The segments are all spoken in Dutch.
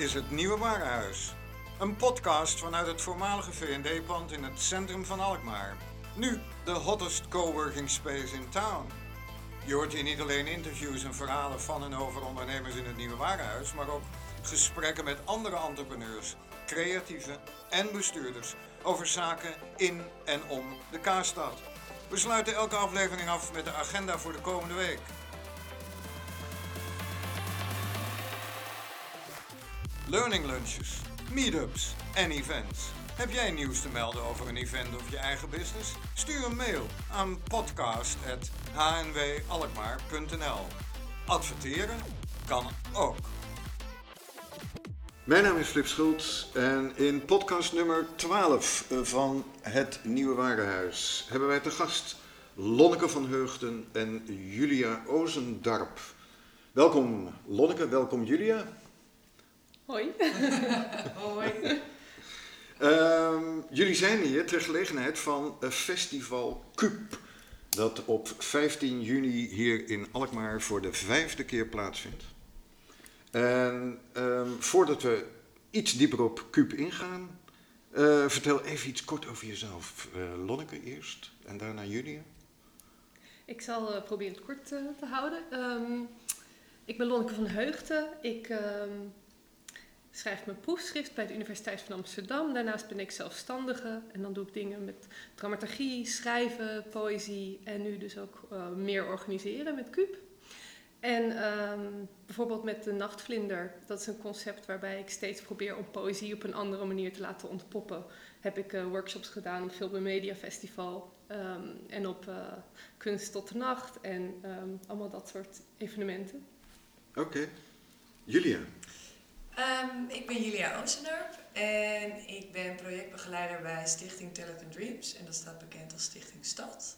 Is het Nieuwe Warenhuis. Een podcast vanuit het voormalige V&D-pand in het centrum van Alkmaar. Nu de hottest coworking space in town. Je hoort hier niet alleen interviews en verhalen van en over ondernemers in het Nieuwe Warenhuis, maar ook gesprekken met andere entrepreneurs, creatieven en bestuurders over zaken in en om de Kaarstad. We sluiten elke aflevering af met de agenda voor de komende week. Learning lunches, meetups en events. Heb jij nieuws te melden over een event of je eigen business? Stuur een mail aan podcast.hnwalkmaar.nl Adverteren kan ook. Mijn naam is Flip Schultz en in podcast nummer 12 van Het Nieuwe Warenhuis hebben wij te gast Lonneke van Heugden en Julia Ozendarp. Welkom Lonneke, welkom Julia. Hoi. Hoi. Ehm, jullie zijn hier ter gelegenheid van een festival Cup. Dat op 15 juni hier in Alkmaar voor de vijfde keer plaatsvindt. En ehm, voordat we iets dieper op Cup ingaan, eh, vertel even iets kort over jezelf. Uh, Lonneke eerst en daarna Julia. Ik zal uh, proberen het kort te houden. Um, ik ben Lonneke van Heugden. Ik um, schrijf mijn proefschrift bij de Universiteit van Amsterdam. Daarnaast ben ik zelfstandige en dan doe ik dingen met dramaturgie, schrijven, poëzie en nu dus ook uh, meer organiseren met Cube. En um, bijvoorbeeld met de Nachtvlinder, dat is een concept waarbij ik steeds probeer om poëzie op een andere manier te laten ontpoppen. Heb ik uh, workshops gedaan op Film Media Festival um, en op uh, Kunst tot de Nacht en um, allemaal dat soort evenementen. Oké. Julia? Um, ik ben Julia Oostendarp en ik ben projectbegeleider bij Stichting Talent Dreams. En dat staat bekend als Stichting Stad.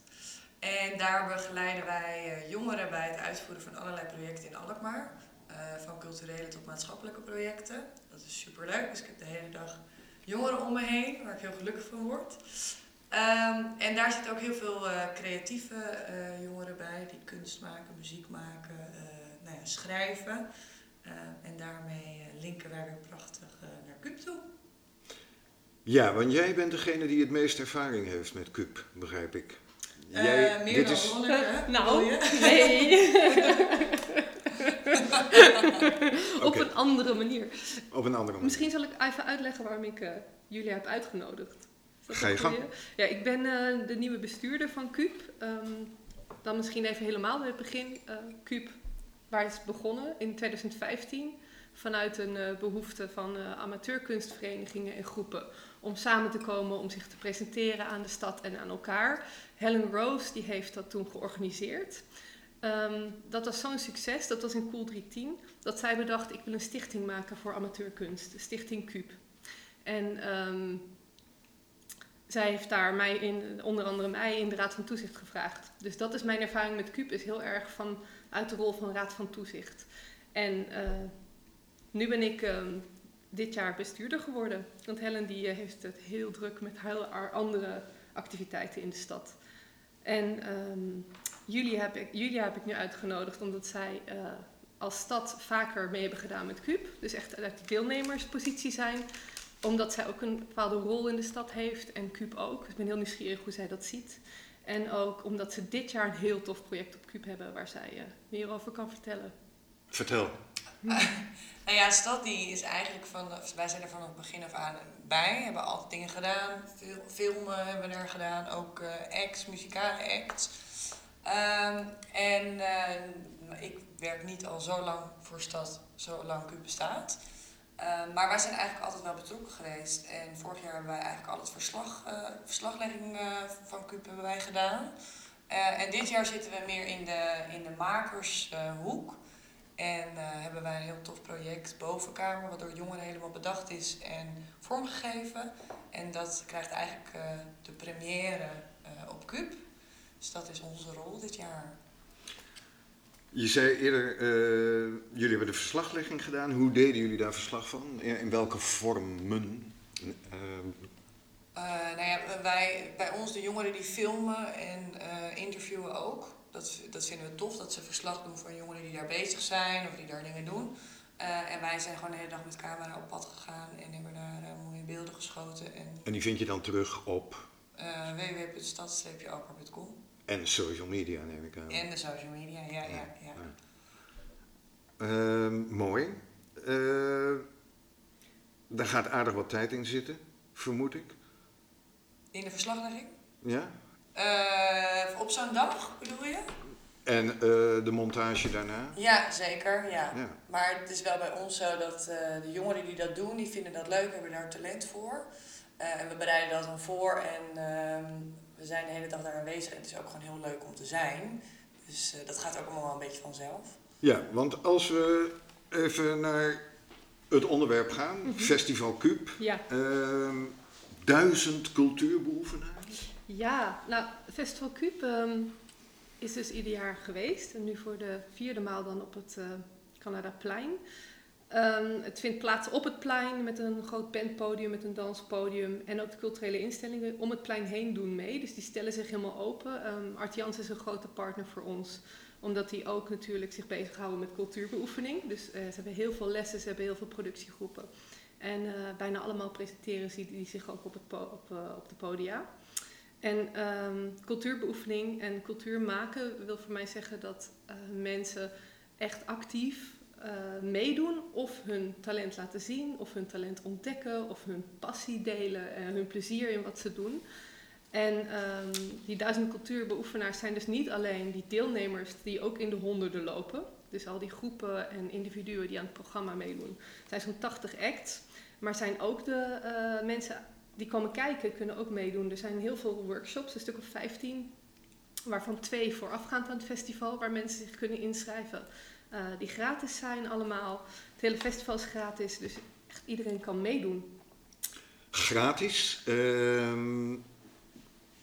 En daar begeleiden wij uh, jongeren bij het uitvoeren van allerlei projecten in Alkmaar. Uh, van culturele tot maatschappelijke projecten. Dat is superleuk, dus ik heb de hele dag jongeren om me heen, waar ik heel gelukkig van word. Um, en daar zitten ook heel veel uh, creatieve jongeren bij, die kunst maken, muziek maken, nou ja, schrijven. Uh, en daarmee linken wij weer prachtig uh, naar Cube toe. Ja, want jij bent degene die het meest ervaring heeft met Cube, begrijp ik. Jij, meer dit dan is... Nou, nee. okay. Op een andere manier. Op een andere manier. Misschien zal ik even uitleggen waarom ik jullie heb uitgenodigd. Ga je gang. Ja, ik ben de nieuwe bestuurder van Cube. Um, dan misschien even helemaal bij het begin. Cube waar is begonnen in 2015 vanuit een uh, behoefte van uh, amateurkunstverenigingen en groepen om samen te komen, om zich te presenteren aan de stad en aan elkaar. Helen Rose die heeft dat toen georganiseerd. Um, dat was zo'n succes, dat was in Cool 310, dat zij bedacht ik wil een stichting maken voor amateurkunst, de Stichting Cube. En um, zij heeft daar mij in, onder andere mij in de Raad van Toezicht gevraagd. Dus dat is mijn ervaring met Cube, is heel erg van uit de rol van Raad van Toezicht. En uh, nu ben ik um, dit jaar bestuurder geworden. Want Helen die, uh, heeft het heel druk met heel andere activiteiten in de stad. En um, Julia, heb ik, Julia heb ik nu uitgenodigd omdat zij uh, als stad vaker mee hebben gedaan met Cube. Dus echt uit die deelnemerspositie zijn. Omdat zij ook een bepaalde rol in de stad heeft en Cube ook. Dus ik ben heel nieuwsgierig hoe zij dat ziet. En ook omdat ze dit jaar een heel tof project op Cube hebben waar zij uh, meer over kan vertellen. Vertel. Nou ja, Stad die is eigenlijk van, wij zijn er van het begin af aan bij, hebben altijd dingen gedaan, Veel, filmen hebben we er gedaan, ook uh, acts, muzikale acts. Um, en uh, ik werk niet al zo lang voor Stad, zo lang Cube bestaat. Uh, maar wij zijn eigenlijk altijd wel betrokken geweest. En vorig jaar hebben wij eigenlijk al het verslag, uh, verslaglegging van CUP hebben wij gedaan. en dit jaar zitten we meer in de, in de makershoek. En hebben wij een heel tof project Bovenkamer, wat door jongeren helemaal bedacht is en vormgegeven. En dat krijgt eigenlijk de première op CUP. Dus dat is onze rol dit jaar. Je zei eerder, jullie hebben de verslaglegging gedaan. Hoe deden jullie daar verslag van? In, in welke vormen? Nou ja, wij, bij ons de jongeren die filmen en interviewen ook. Dat, dat vinden we tof, dat ze verslag doen van jongeren die daar bezig zijn of die daar dingen doen. Eh, en wij zijn gewoon de hele dag met camera op pad gegaan en hebben daar eh, mooie beelden geschoten. En En die vind je dan terug op uh, www.stad-oper.com. en social media, neem ik aan. En de social media, ja, ja, ja. Ehm, mooi. Eh, daar gaat aardig wat tijd in zitten, vermoed ik. In de verslaglegging? Ja? Eh, op zo'n dag, bedoel je? En eh, de montage daarna? Ja, zeker. Ja. Ja. Maar het is wel bij ons zo dat eh, de jongeren die dat doen, die vinden dat leuk, hebben daar talent voor. Eh, en we bereiden dat dan voor en ehm, we zijn de hele dag daar aanwezig. En het is ook gewoon heel leuk om te zijn. Dus eh, dat gaat ook allemaal wel een beetje vanzelf. Ja, want als we even naar het onderwerp gaan, Festival Cube. Ja. Ehm, duizend cultuurbeoefenaars. Ja, nou, Festival Cube ehm, is dus ieder jaar geweest. En nu voor de vierde maal dan op het eh Canadaplein. Ehm, het vindt plaats op het plein met een groot bandpodium, met een danspodium. En ook de culturele instellingen om het plein heen doen mee. Dus die stellen zich helemaal open. Ehm Art Jans is een grote partner voor ons. Omdat die ook natuurlijk zich bezighouden met cultuurbeoefening. Dus eh, ze hebben heel veel lessen, ze hebben heel veel productiegroepen. En eh, bijna allemaal presenteren ze die zich ook op, het op, op de podia. En ehm, cultuurbeoefening en cultuur maken wil voor mij zeggen dat eh, mensen echt actief eh, meedoen of hun talent laten zien, of hun talent ontdekken, of hun passie delen en hun plezier in wat ze doen. En ehm, die duizend cultuurbeoefenaars zijn dus niet alleen die deelnemers die ook in de honderden lopen. Dus al die groepen en individuen die aan het programma meedoen. Zijn zo'n 80 acts. Maar zijn ook de eh, mensen die komen kijken, kunnen ook meedoen. Er zijn heel veel workshops, een stuk of 15. Waarvan twee voorafgaand aan het festival, waar mensen zich kunnen inschrijven. eh, die gratis zijn allemaal. Het hele festival is gratis, dus echt iedereen kan meedoen. Gratis. Ehm,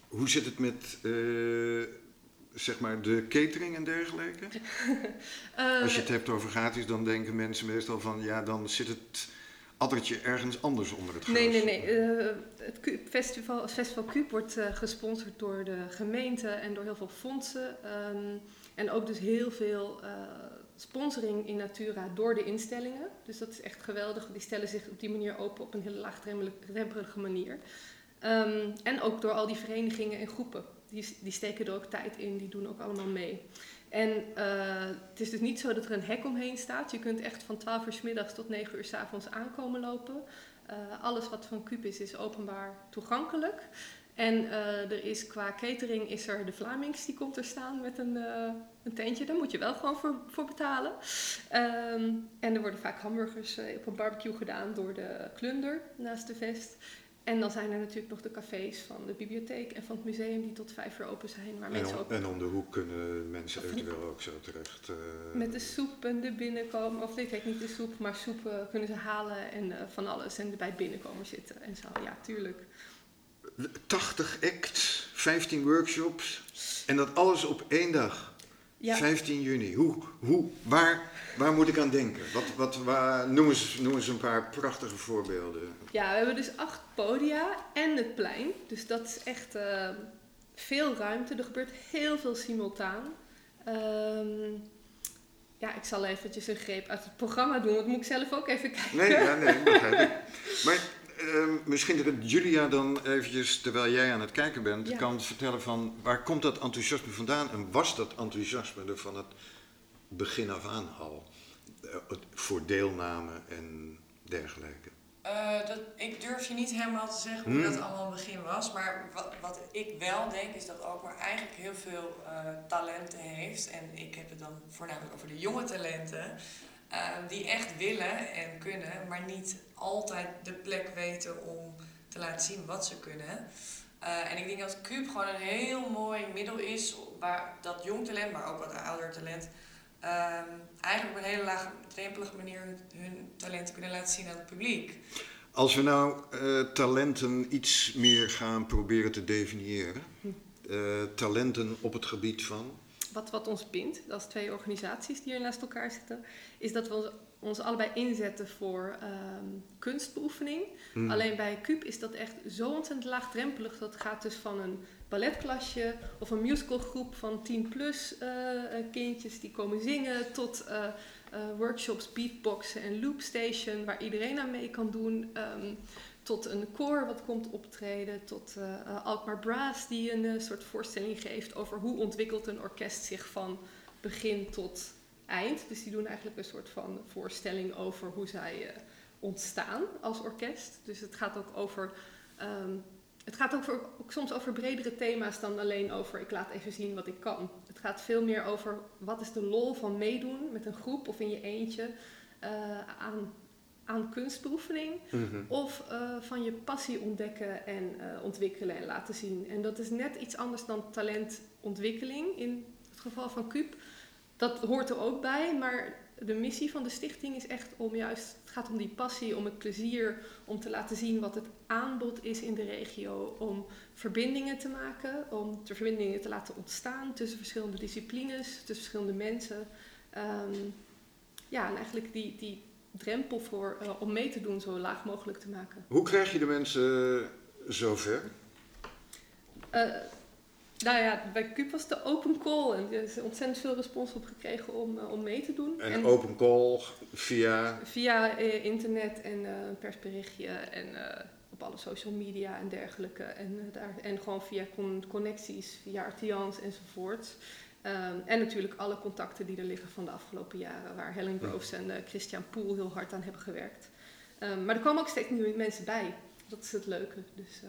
hoe zit het met eh, zeg maar de catering en dergelijke? Eh, Als je het hebt over gratis, dan denken mensen meestal van ja, dan zit het addertje ergens anders onder het gras. Nee, nee, nee. Eh, het festival, Festival Cube wordt eh, gesponsord door de gemeente en door heel veel fondsen. Ehm, en ook dus heel veel eh, sponsoring in Natura door de instellingen. Dus dat is echt geweldig. Die stellen zich op die manier open op een hele laagdrempelige manier. Ehm, en ook door al die verenigingen en groepen. Die, die steken er ook tijd in, die doen ook allemaal mee. En eh, het is dus niet zo dat er een hek omheen staat. Je kunt echt van 12 uur middags tot 9 uur s avonds aankomen lopen. Eh, alles wat van Cube is, is openbaar toegankelijk. En eh, er is qua catering is er de Vlamings, die komt er staan met een, eh, een tentje. Daar moet je wel gewoon voor, voor betalen. Ehm, en er worden vaak hamburgers op een barbecue gedaan door de Klunder naast de vest. En dan zijn er natuurlijk nog de cafés van de bibliotheek en van het museum die tot vijf uur open zijn. Waar En mensen om, ook en om de hoek kunnen mensen eventueel ook zo terecht. eh, met de soep en de binnenkomen, of ik weet niet de soep, maar soep kunnen ze halen en eh, van alles. En bij binnenkomen zitten en zo. Ja, tuurlijk. 80 acts, 15 workshops en dat alles op één dag. Ja, 15 juni. Hoe, hoe, waar, waar moet ik aan denken? Wat, wat, waar, noem, eens, noem eens een paar prachtige voorbeelden. ja, we hebben dus acht podia en het plein. Dus dat is echt eh, veel ruimte. Er gebeurt heel veel simultaan. Ehm, ja, ik zal eventjes een greep uit het programma doen, want moet ik zelf ook even kijken. Nee, ja, nee, begrijp ik. Maar ehm, misschien dat Julia dan eventjes, terwijl jij aan het kijken bent, Ja. kan vertellen van waar komt dat enthousiasme vandaan en was dat enthousiasme er van het begin af aan al? Eh, het- voor deelname en dergelijke. Eh, dat, ik durf je niet helemaal te zeggen hoe Hmm. dat allemaal in het begin was. Maar wat, wat ik wel denk is dat Alkmaar eigenlijk heel veel eh, talenten heeft. En ik heb het dan voornamelijk over de jonge talenten. eh, die echt willen en kunnen, maar niet altijd de plek weten om te laten zien wat ze kunnen. Eh, en ik denk dat Cube gewoon een heel mooi middel is waar dat jong talent, maar ook wat ouder talent, ehm, eigenlijk op een hele laagdrempelige manier hun, talenten kunnen laten zien aan het publiek. Als we nou eh, talenten iets meer gaan proberen te definiëren, eh, talenten op het gebied van. Wat, wat ons bindt, als twee organisaties die hier naast elkaar zitten, is dat we ons, ons allebei inzetten voor ehm, kunstbeoefening. Hmm. Alleen bij Cube is dat echt zo ontzettend laagdrempelig. Dat gaat dus van een balletklasje of een musicalgroep van 10 plus eh, eh, kindjes die komen zingen tot eh, workshops beatboxen en loopstation, waar iedereen aan mee kan doen. Ehm, tot een koor wat komt optreden, tot Alkmaar Brass die een soort voorstelling geeft over hoe ontwikkelt een orkest zich van begin tot eind. Dus die doen eigenlijk een soort van voorstelling over hoe zij ontstaan als orkest. Dus het gaat ook over ehm, het gaat ook, ook, soms over bredere thema's dan alleen over ik laat even zien wat ik kan. Het gaat veel meer over wat is de lol van meedoen met een groep of in je eentje uh, aan, aan kunstbeoefening. Mhm. Of uh, van je passie ontdekken en uh, ontwikkelen en laten zien. En dat is net iets anders dan talentontwikkeling in het geval van Cube. Dat hoort er ook bij, maar de missie van de stichting is echt om juist, het gaat om die passie, om het plezier, om te laten zien wat het aanbod is in de regio, om verbindingen te maken, om de verbindingen te laten ontstaan tussen verschillende disciplines, tussen verschillende mensen. Ehm, ja, en eigenlijk die, die drempel voor, uh, om mee te doen zo laag mogelijk te maken. Hoe krijg je de mensen zover? Uh, nou ja, bij Cube was de open call en er is ontzettend veel respons op gekregen om, uh, om mee te doen. En, open call via? Via uh, internet en uh, een persberichtje en op alle social media en dergelijke. En, daar, en gewoon via con connecties, via Artians enzovoort. Um, en natuurlijk alle contacten die er liggen van de afgelopen jaren, waar Helen Groves en Christian Poel heel hard aan hebben gewerkt. Um, maar er komen ook steeds nieuwe mensen bij. Dat is het leuke. Dus,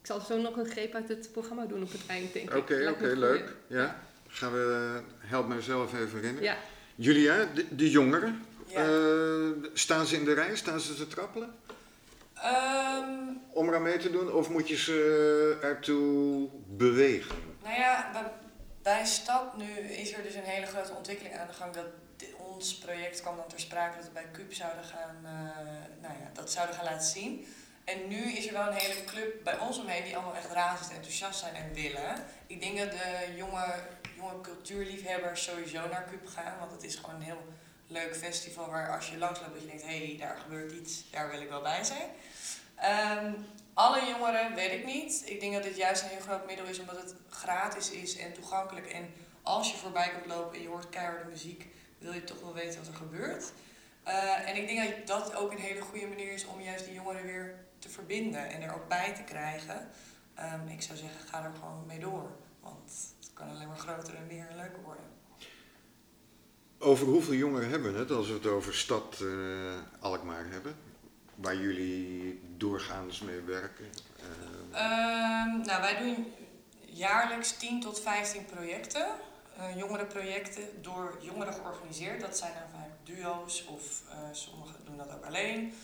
ik zal zo nog een greep uit het programma doen op het eind, denk ik. Oké, oké, leuk. Ja. Gaan we, help mijzelf even herinneren. Ja. Julia, de, de jongeren, ja. uh, staan ze in de rij? Staan ze te trappelen? Um, Om eraan mee te doen? Of moet je ze ertoe bewegen? Nou ja, bij, bij Stad nu is er dus een hele grote ontwikkeling aan de gang. Dat ons project kwam dan ter sprake dat we bij Cube zouden gaan, uh, nou ja, dat zouden gaan laten zien. En nu is er wel een hele club bij ons omheen die allemaal echt razend enthousiast zijn en willen. Ik denk dat de jonge, jonge cultuurliefhebbers sowieso naar Cube gaan, want het is gewoon een heel leuk festival waar als je langs loopt dat je denkt, hé, hey, daar gebeurt iets, daar wil ik wel bij zijn. Um, alle jongeren weet ik niet. Ik denk dat dit juist een heel groot middel is omdat het gratis is en toegankelijk. En als je voorbij komt lopen en je hoort keiharde muziek, wil je toch wel weten wat er gebeurt. Uh, en ik denk dat dat ook een hele goede manier is om juist die jongeren weer te verbinden en er ook bij te krijgen. Um, ik zou zeggen, ga er gewoon mee door. Want het kan alleen maar groter en meer en leuker worden. Over hoeveel jongeren hebben we het als we het over stad uh, Alkmaar hebben? Waar jullie doorgaans mee werken? Uh... Um, nou, wij doen jaarlijks 10 tot 15 projecten. Uh, jongerenprojecten door jongeren georganiseerd. Dat zijn dan vaak duo's of sommigen doen dat ook alleen.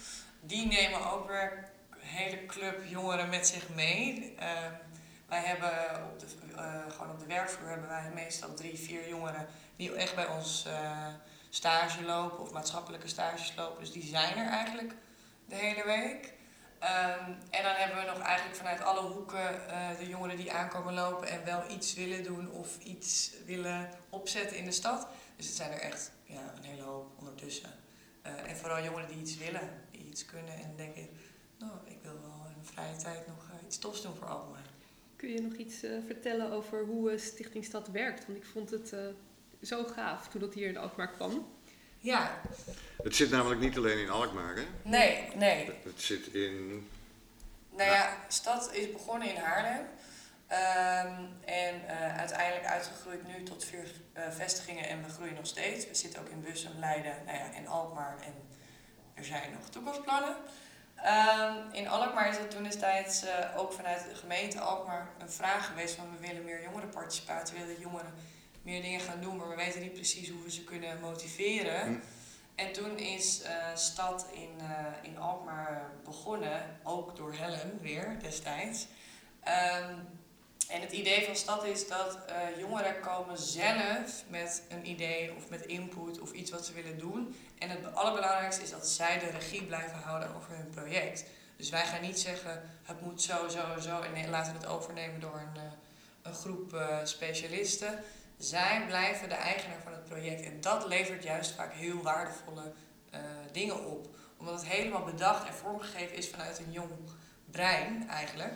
Die nemen ook weer hele club jongeren met zich mee. Uh, wij hebben op de, uh, gewoon op de werkvloer hebben wij meestal drie, vier jongeren die echt bij ons uh, stage lopen of maatschappelijke stages lopen. Dus die zijn er eigenlijk de hele week. Um, en dan hebben we nog eigenlijk vanuit alle hoeken de jongeren die aankomen lopen en wel iets willen doen of iets willen opzetten in de stad. Dus het zijn er echt ja, een hele hoop ondertussen. en vooral jongeren die iets willen, die iets kunnen en denken, nou, ik wil wel in vrije tijd nog uh, iets tofs doen voor Alkmaar. Kun je nog iets uh, vertellen over hoe uh, Stichting Stad werkt? Want ik vond het zo gaaf toen dat hier in Alkmaar kwam. Ja. Het zit namelijk niet alleen in Alkmaar, hè? Nee, nee. Het zit in... Nou ja, Stad is begonnen in Haarlem. Um, en uiteindelijk uitgegroeid nu tot vier vestigingen en we groeien nog steeds. We zitten ook in Bussum, Leiden nou ja, en Alkmaar en er zijn nog toekomstplannen. Um, in Alkmaar is het toen destijds uh, ook vanuit de gemeente Alkmaar een vraag geweest van we willen meer jongerenparticipatie, we willen jongeren meer dingen gaan doen, maar we weten niet precies hoe we ze kunnen motiveren. Hm. En toen is uh, Stad in, uh, in Alkmaar begonnen, ook door Helen weer destijds. Um, en het idee van Stad is dat uh, jongeren komen zelf met een idee of met input of iets wat ze willen doen. En het allerbelangrijkste is dat zij de regie blijven houden over hun project. Dus wij gaan niet zeggen het moet zo, zo, zo en laten het overnemen door een, uh, een groep uh, specialisten. Zij blijven de eigenaar van het project en dat levert juist vaak heel waardevolle dingen op. Omdat het helemaal bedacht en vormgegeven is vanuit een jong brein eigenlijk.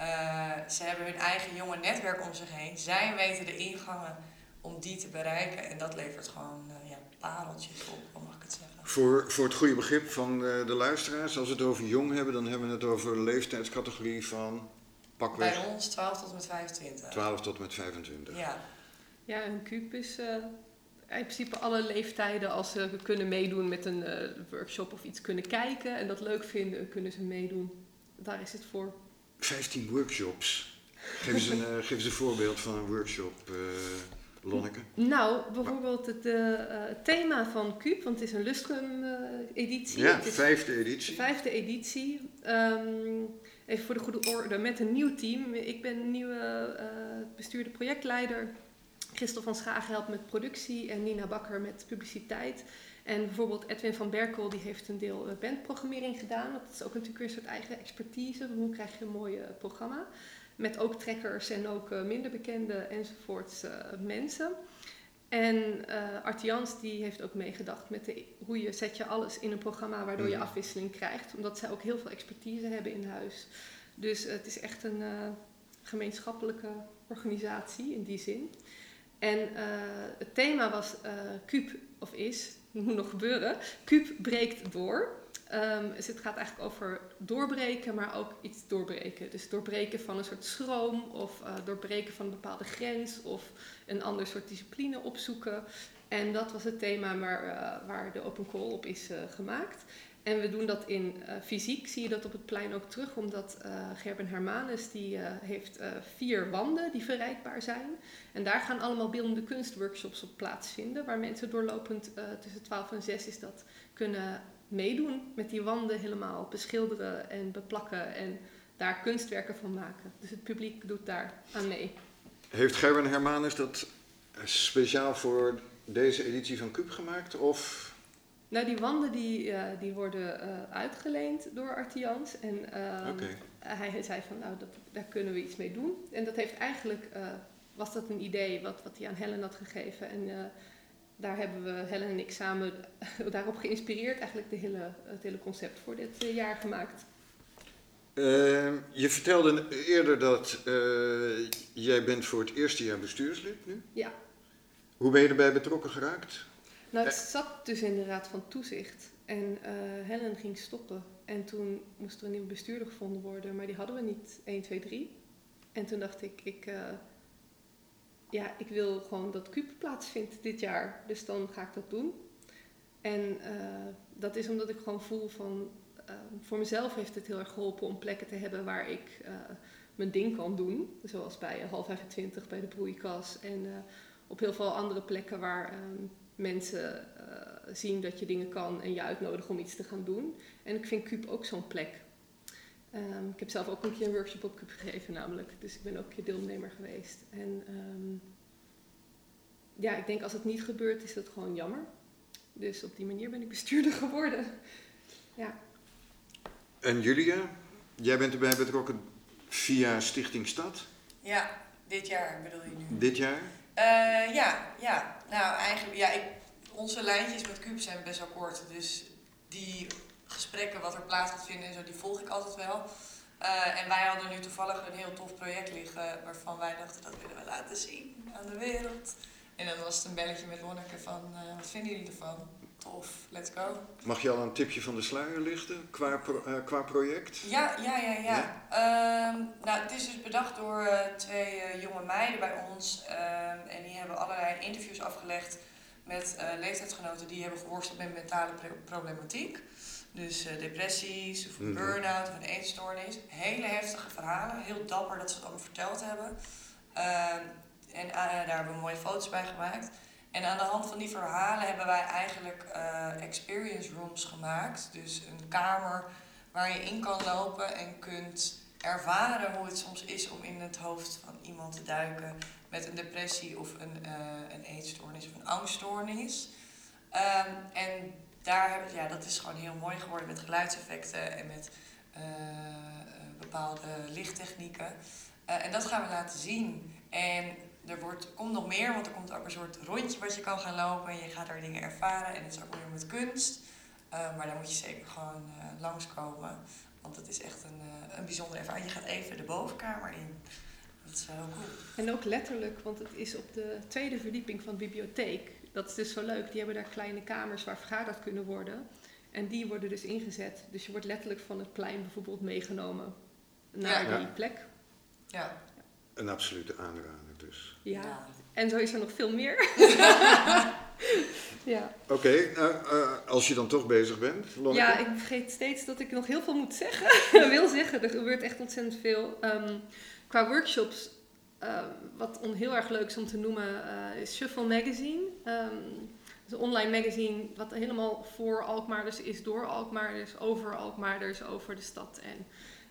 Uh, ze hebben hun eigen jonge netwerk om zich heen. Zij weten de ingangen om die te bereiken. En dat levert gewoon uh, ja, pareltjes op, hoe mag ik het zeggen? Voor, voor het goede begrip van eh, de luisteraars, als we het over jong hebben, dan hebben we het over een leeftijdscategorie van pakweg Bij ons 12 tot en met 25. 12 tot met 25. Ja, Ja, een kuub is eh, in principe alle leeftijden als ze kunnen meedoen met een eh, workshop of iets kunnen kijken en dat leuk vinden, kunnen ze meedoen. Daar is het voor. 15 workshops. Geef eens een, eh, geef een voorbeeld van een workshop, eh Lonneke. Nou, bijvoorbeeld het eh, thema van Cube, want het is een Lustrum-editie. Ja, het is vijfde de editie. vijfde editie. Ehm, even voor de goede orde, met een nieuw team. Ik ben een nieuwe bestuurder projectleider. Christel van Schagen helpt met productie en Nina Bakker met publiciteit. En bijvoorbeeld Edwin van Berkel die heeft een deel eh, bandprogrammering gedaan. Dat is ook natuurlijk weer een soort eigen expertise. Hoe krijg je een mooi eh, programma? Met ook trekkers en ook eh, minder bekende enzovoorts mensen. En eh Art Jans die heeft ook meegedacht met de, hoe je zet je alles in een programma waardoor je Mhm. afwisseling krijgt. Omdat zij ook heel veel expertise hebben in huis. Dus het is echt een gemeenschappelijke organisatie in die zin. En het thema was eh Cube of is, moet nog gebeuren, Cube breekt door. Ehm, dus het gaat eigenlijk over doorbreken, maar ook iets doorbreken. Dus doorbreken van een soort schroom of eh, doorbreken van een bepaalde grens of een ander soort discipline opzoeken. En dat was het thema waar, eh, waar de open call op is eh, gemaakt. En we doen dat in eh, fysiek, zie je dat op het plein ook terug, omdat eh, Gerben Hermanus die eh, heeft vier wanden die verrijkbaar zijn. En daar gaan allemaal beeldende kunstworkshops op plaatsvinden, waar mensen doorlopend tussen 12 en 6 is dat kunnen meedoen met die wanden helemaal beschilderen en beplakken en daar kunstwerken van maken. Dus het publiek doet daar aan mee. Heeft Gerben Hermanus dat speciaal voor deze editie van Cube gemaakt? Of Nou, die wanden die, eh, die worden eh, uitgeleend door Artians. En ehm, hij zei van, nou, dat, daar kunnen we iets mee doen. En dat heeft eigenlijk, eh, was dat een idee wat, wat hij aan Helen had gegeven. En daar hebben we, Helen en ik samen daarop geïnspireerd, eigenlijk de hele, het hele concept voor dit jaar gemaakt. Ehm, je vertelde eerder dat jij bent voor het eerste jaar bestuurslid nu. Ja. Hoe ben je erbij betrokken geraakt? Nou, het zat dus in de Raad van Toezicht. En eh, Helen ging stoppen. En toen moest er een nieuwe bestuurder gevonden worden. Maar die hadden we niet 1, 2, 3. En toen dacht ik, ik, eh, ja, ik wil gewoon dat Cube plaatsvindt dit jaar. Dus dan ga ik dat doen. En eh, dat is omdat ik gewoon voel van... eh, voor mezelf heeft het heel erg geholpen om plekken te hebben waar ik eh, mijn ding kan doen. Zoals bij half 25 bij de broeikas. En eh, op heel veel andere plekken waar... ehm, mensen eh, zien dat je dingen kan en je uitnodigen om iets te gaan doen. En ik vind Cube ook zo'n plek. Ehm, ik heb zelf ook een keer een workshop op Cube gegeven namelijk. Dus ik ben ook een keer deelnemer geweest. En ehm, ja, ik denk als het niet gebeurt is dat gewoon jammer. Dus op die manier ben ik bestuurder geworden. Ja, En Julia, jij bent erbij betrokken via Stichting Stad ja dit jaar bedoel je nu? dit jaar. Eh, ja, ja. Nou, eigenlijk, ja, ik, onze lijntjes met Cube zijn best wel kort. Dus die gesprekken wat er plaats gaat vinden en zo, die volg ik altijd wel. Eh, en wij hadden nu toevallig een heel tof project liggen waarvan wij dachten dat willen we laten zien aan de wereld. En dan was het een belletje met Lonneke van, eh, wat vinden jullie ervan? Tof, let's go. Mag je al een tipje van de sluier lichten qua, pro- eh, qua project? Ja, ja, ja, ja. Ehm, nou, het is dus bedacht door eh, twee eh, jonge meiden bij ons. Ehm, en die hebben allerlei interviews afgelegd met leeftijdsgenoten die hebben geworsteld met mentale pro- problematiek. Dus depressies, of een Mhm. burn-out, of een eetstoornis. Hele heftige verhalen. Heel dapper dat ze het allemaal verteld hebben. Ehm, en daar hebben we mooie foto's bij gemaakt. En aan de hand van die verhalen hebben wij eigenlijk eh, experience rooms gemaakt. Dus een kamer waar je in kan lopen en kunt ervaren hoe het soms is om in het hoofd van iemand te duiken met een depressie of een, eh, een eetstoornis of een angststoornis. Ehm, en daar ja, dat is gewoon heel mooi geworden met geluidseffecten en met eh, bepaalde lichttechnieken. En dat gaan we laten zien. En er wordt, komt nog meer, want er komt ook een soort rondje wat je kan gaan lopen en je gaat daar dingen ervaren. En het is ook weer met kunst. Eh, maar daar moet je zeker gewoon eh, langskomen. Want het is echt een, eh, een bijzondere ervaring. Je gaat even de bovenkamer in. Dat is wel heel cool. en ook letterlijk, want het is op de tweede verdieping van de bibliotheek. Dat is dus zo leuk. Die hebben daar kleine kamers waar vergaderd kunnen worden. En die worden dus ingezet. Dus je wordt letterlijk van het plein bijvoorbeeld meegenomen naar Ja. die plek. Ja. Een absolute aanrader dus. Ja. En zo is er nog veel meer. ja. Oké, nou, eh, als je dan toch bezig bent, Lonneke. ja, ik vergeet steeds dat ik nog heel veel moet zeggen. wil zeggen, er gebeurt echt ontzettend veel. Ehm, qua workshops, ehm, wat on, heel erg leuk is om te noemen, eh, is Shuffle Magazine. Ehm, het is een online magazine wat helemaal voor Alkmaarders is, door Alkmaarders, over Alkmaarders, over de stad en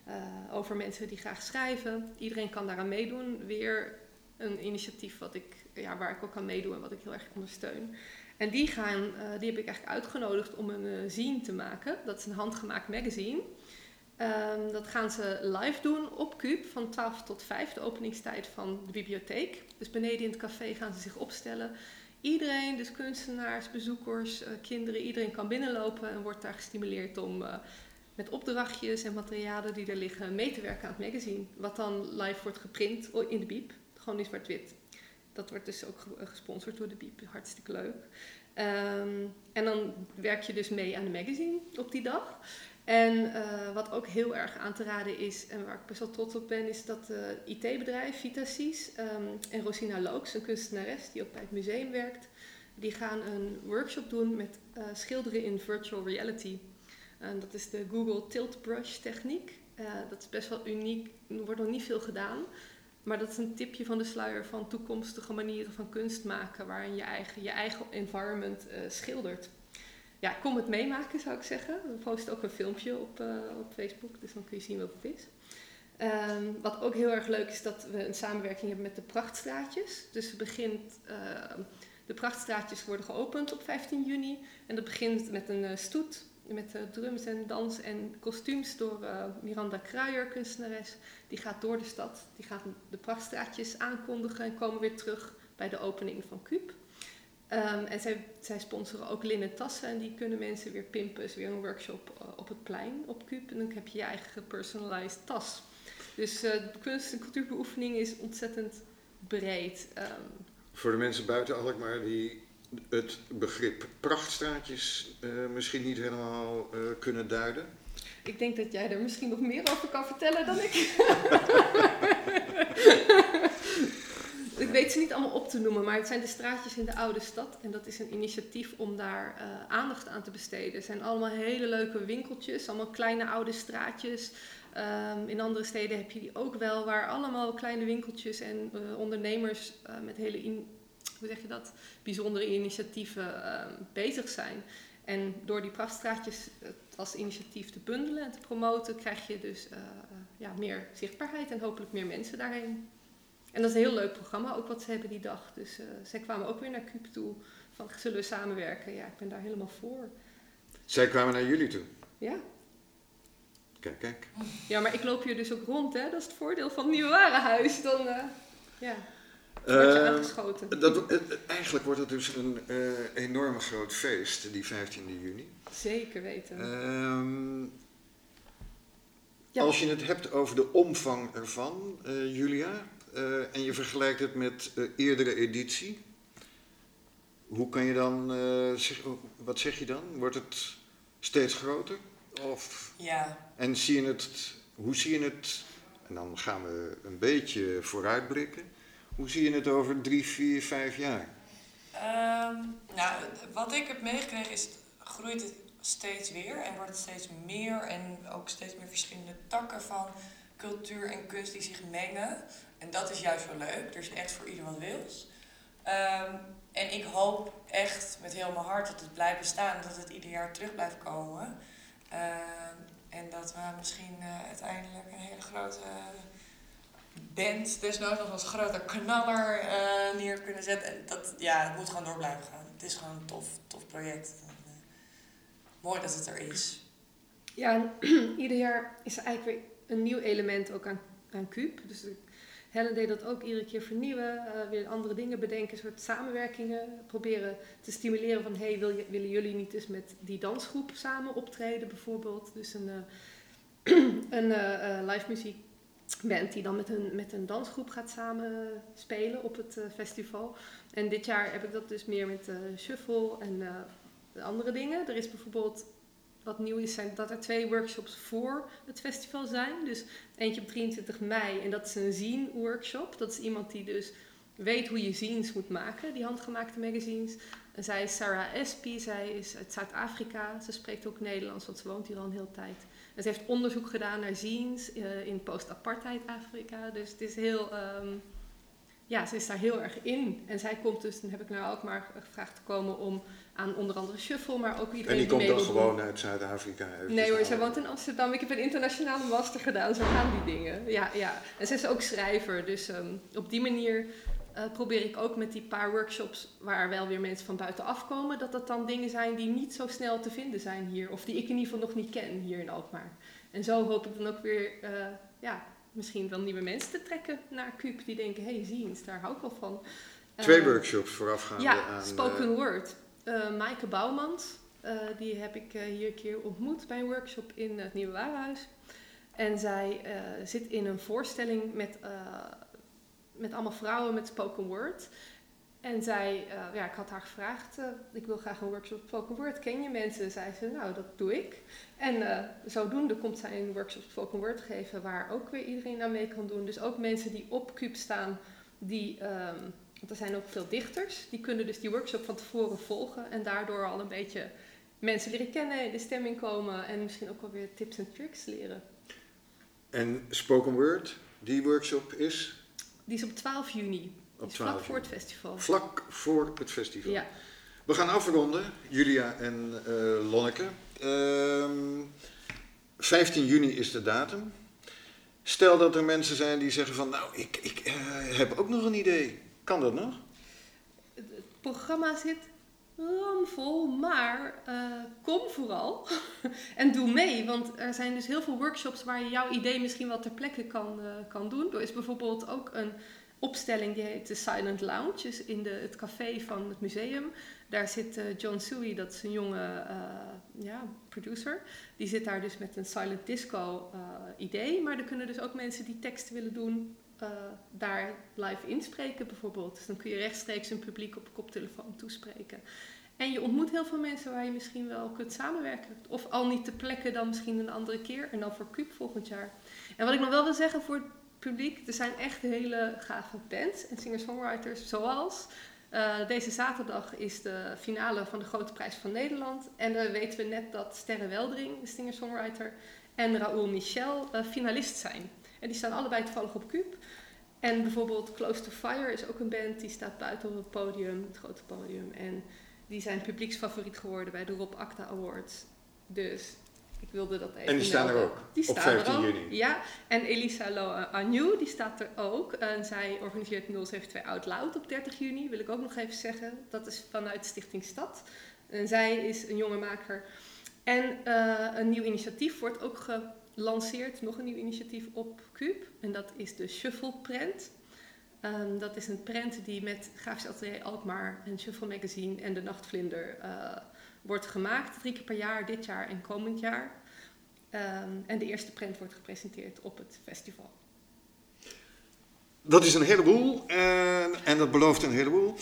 eh, over mensen die graag schrijven. Iedereen kan daaraan meedoen. Weer een initiatief wat ik, ja, waar ik ook aan meedoe en wat ik heel erg ondersteun. En die, gaan, eh, die heb ik eigenlijk uitgenodigd om een uh, zine te maken. Dat is een handgemaakt magazine. Ehm, dat gaan ze live doen op Cube van 12 tot 5, de openingstijd van de bibliotheek. Dus beneden in het café gaan ze zich opstellen. Iedereen, dus kunstenaars, bezoekers, uh, kinderen, iedereen kan binnenlopen en wordt daar gestimuleerd om met opdrachtjes en materialen die er liggen mee te werken aan het magazine. Wat dan live wordt geprint in de biep, gewoon in zwart-wit. Dat wordt dus ook gesponsord door de Biep. Hartstikke leuk. Um, en dan werk je dus mee aan de magazine op die dag. En uh, wat ook heel erg aan te raden is, en waar ik best wel trots op ben, is dat uh, IT-bedrijf Vitasis um, en Rosina Looks, een kunstenares die ook bij het museum werkt, die gaan een workshop doen met uh, schilderen in virtual reality. Dat is de Google Tilt Brush techniek. dat is best wel uniek, er wordt nog niet veel gedaan. Maar dat is een tipje van de sluier van toekomstige manieren van kunst maken, waarin je eigen, je eigen environment uh, schildert. Ja, kom het meemaken zou ik zeggen. We posten ook een filmpje op, uh, op Facebook, dus dan kun je zien wat het is. Um, wat ook heel erg leuk is dat we een samenwerking hebben met de Prachtstraatjes. Dus begint, uh, de Prachtstraatjes worden geopend op 15 juni. En dat begint met een stoet met uh, drums en dans en kostuums door uh, Miranda Kruijer, kunstenares. Die gaat door de stad, die gaat de prachtstraatjes aankondigen en komen weer terug bij de opening van Cube. Um, en zij, zij sponsoren ook linnen tassen en die kunnen mensen weer pimpen. is weer een workshop uh, op het plein op Cube en dan heb je je eigen gepersonalized tas. Dus de kunst- en cultuurbeoefening is ontzettend breed. Um, Voor de mensen buiten Alkmaar die het begrip prachtstraatjes uh, misschien niet helemaal uh, kunnen duiden? Ik denk dat jij er misschien nog meer over kan vertellen dan ik. ik weet ze niet allemaal op te noemen, maar het zijn de straatjes in de oude stad. En dat is een initiatief om daar uh, aandacht aan te besteden. Het zijn allemaal hele leuke winkeltjes, allemaal kleine oude straatjes. Um, in andere steden heb je die ook wel, waar allemaal kleine winkeltjes en ondernemers met hele in, hoe zeg je dat, bijzondere initiatieven uh, bezig zijn. En door die prachtstraatjes als initiatief te bundelen en te promoten, krijg je dus uh, ja, meer zichtbaarheid en hopelijk meer mensen daarheen. En dat is een heel leuk programma, ook wat ze hebben die dag. Dus uh, zij kwamen ook weer naar Cube toe van zullen we samenwerken? Ja, ik ben daar helemaal voor. Zij kwamen naar jullie toe? Ja. Kijk, kijk. Ja, maar ik loop hier dus ook rond, hè. Dat is het voordeel van het Nieuwe Warenhuis. Dan, uh, ja. Uh, dat, eigenlijk wordt het dus een uh, enorm groot feest, die 15e juni. Zeker weten. Uh, ja. Als je het hebt over de omvang ervan, uh, Julia, en je vergelijkt het met eerdere editie, hoe kan je dan, zeg, wat zeg je dan? Wordt het steeds groter? Of, ja. En zie je het, hoe zie je het, en dan gaan we een beetje vooruitblikken. Hoe zie je het over drie, vier, vijf jaar? Um, nou, wat ik heb meegekregen is, groeit het steeds weer en wordt het steeds meer en ook steeds meer verschillende takken van cultuur en kunst die zich mengen. En dat is juist wel leuk. Er is echt voor ieder wat wils. Um, en ik hoop echt met heel mijn hart dat het blijft bestaan, dat het ieder jaar terug blijft komen. Uh, en dat we misschien uh, uiteindelijk een hele grote band desnoods nog als grote knaller uh, neer kunnen zetten. En dat, ja, het moet gewoon door blijven gaan. Het is gewoon een tof, tof project. En, uh, mooi dat het er is. Ja, en ieder jaar is er eigenlijk weer een nieuw element ook aan, aan Cube. Dus Helen deed dat ook iedere keer vernieuwen, uh, weer andere dingen bedenken, soort samenwerkingen proberen te stimuleren van hey, wil willen jullie niet eens met die dansgroep samen optreden bijvoorbeeld. Dus een, een live muziek die dan met een, met een dansgroep gaat samenspelen op het eh, festival. En dit jaar heb ik dat dus meer met uh, shuffle en uh, andere dingen. Er is bijvoorbeeld wat nieuw is, zijn dat er twee workshops voor het festival zijn. Dus eentje op 23 mei en dat is een zine workshop. Dat is iemand die dus weet hoe je zines moet maken, die handgemaakte magazines. En zij is Sarah Espy, zij is uit Zuid-Afrika. Ze spreekt ook Nederlands, want ze woont hier al een hele tijd. En ze heeft onderzoek gedaan naar zines uh, in post-apartheid Afrika. Dus het is heel, um, ja, ze is daar heel erg in. En zij komt dus, dan heb ik naar Alkmaar gevraagd te komen om aan onder andere Shuffle, maar ook iedereen En die, die komt dan gewoon uit Zuid-Afrika? Nee hoor, zij woont in Amsterdam. Ik heb een internationale master gedaan, zo gaan die dingen. Ja, ja. En ze is ook schrijver, dus um, op die manier uh, probeer ik ook met die paar workshops waar wel weer mensen van buitenaf komen, dat dat dan dingen zijn die niet zo snel te vinden zijn hier, of die ik in ieder geval nog niet ken hier in Alkmaar. En zo hoop ik dan ook weer, uh, ja, misschien wel nieuwe mensen te trekken naar Cube die denken, hé, hey, ziens, daar hou ik wel van. Twee Uh, workshops voorafgaande Ja, aan... spoken eh, word. Maaike Bouwmans, die heb ik hier een keer ontmoet bij een workshop in het Nieuwe Warenhuis. En zij zit in een voorstelling met, met allemaal vrouwen met spoken word. En zij, uh, ja, ik had haar gevraagd, uh, ik wil graag een workshop spoken word. Ken je mensen? Zei ze, nou, dat doe ik. En uh, zodoende komt zij een workshop spoken word geven waar ook weer iedereen aan mee kan doen. Dus ook mensen die op Cube staan, die, um, want er zijn ook veel dichters, die kunnen dus die workshop van tevoren volgen. En daardoor al een beetje mensen leren kennen, in de stemming komen en misschien ook wel weer tips en tricks leren. En spoken word, die workshop is Die is op 12 juni. Die Op is 12 vlak voor het festival. vlak voor het festival. Ja. We gaan afronden, Julia en eh, Lonneke. Ehm, 15 juni is de datum. Stel dat er mensen zijn die zeggen van, nou, ik, ik eh, heb ook nog een idee. Kan dat nog? Het programma zit ramvol, maar eh, kom vooral en doe mee. Want er zijn dus heel veel workshops waar je jouw idee misschien wel ter plekke kan, eh, kan doen. Er is bijvoorbeeld ook een opstelling die heet de Silent Lounge, dus in de, het café van het museum. Daar zit eh, John Suey, dat is een jonge ja, producer. Die zit daar dus met een silent disco idee. Maar er kunnen dus ook mensen die teksten willen doen, eh, daar live inspreken bijvoorbeeld. Dus dan kun je rechtstreeks een publiek op koptelefoon toespreken. En je ontmoet heel veel mensen waar je misschien wel kunt samenwerken. Of al niet te plekken, dan misschien een andere keer. En dan voor Cube volgend jaar. En wat ik nog wel wil zeggen voor het publiek. Er zijn echt hele gave bands en singer-songwriters. Zoals uh, deze zaterdag is de finale van de Grote Prijs van Nederland. En dan weten we net dat Sterre Weldering, de singer-songwriter, en Raoul Michel uh, finalist zijn. En die staan allebei toevallig op Cube. En bijvoorbeeld Close to Fire is ook een band die staat buiten op het podium, het grote podium. En die zijn publieksfavoriet geworden bij de Rob Acta Awards. Dus ik wilde dat even En die staan er ook, Die op staan 15 er ook. juni. Ja, en Elisa Lo Agnew, die staat er ook. En zij organiseert 072 Out Loud op 30 juni, wil ik ook nog even zeggen. Dat is vanuit Stichting Stad. En zij is een jonge maker. En uh, een nieuw initiatief wordt ook gelanceerd, nog een nieuw initiatief op Cube. En dat is de Shuffle Prent. Um, dat is een prent die met Grafisch Atelier Alkmaar en Shuffle Magazine en de Nachtvlinder uh, wordt gemaakt. Drie keer per jaar, dit jaar en komend jaar. Um, en de eerste prent wordt gepresenteerd op het festival. Dat is een heleboel en, en dat belooft een heleboel.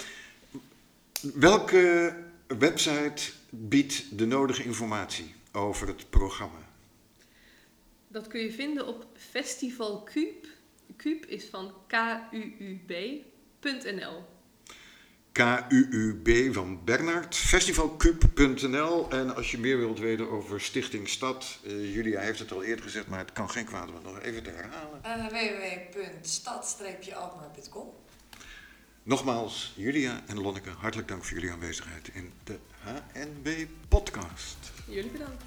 Welke website biedt de nodige informatie over het programma? Dat kun je vinden op Festival Cube. Cube is van kuub.nl. KUUB van Bernard, festivalcube.nl. En als je meer wilt weten over Stichting Stad, uh, Julia heeft het al eerder gezegd, maar het kan geen kwaad om het nog even te herhalen. Uh, www.stad-alkmaar.com Nogmaals, Julia en Lonneke, hartelijk dank voor jullie aanwezigheid in de HNB podcast. Jullie bedankt.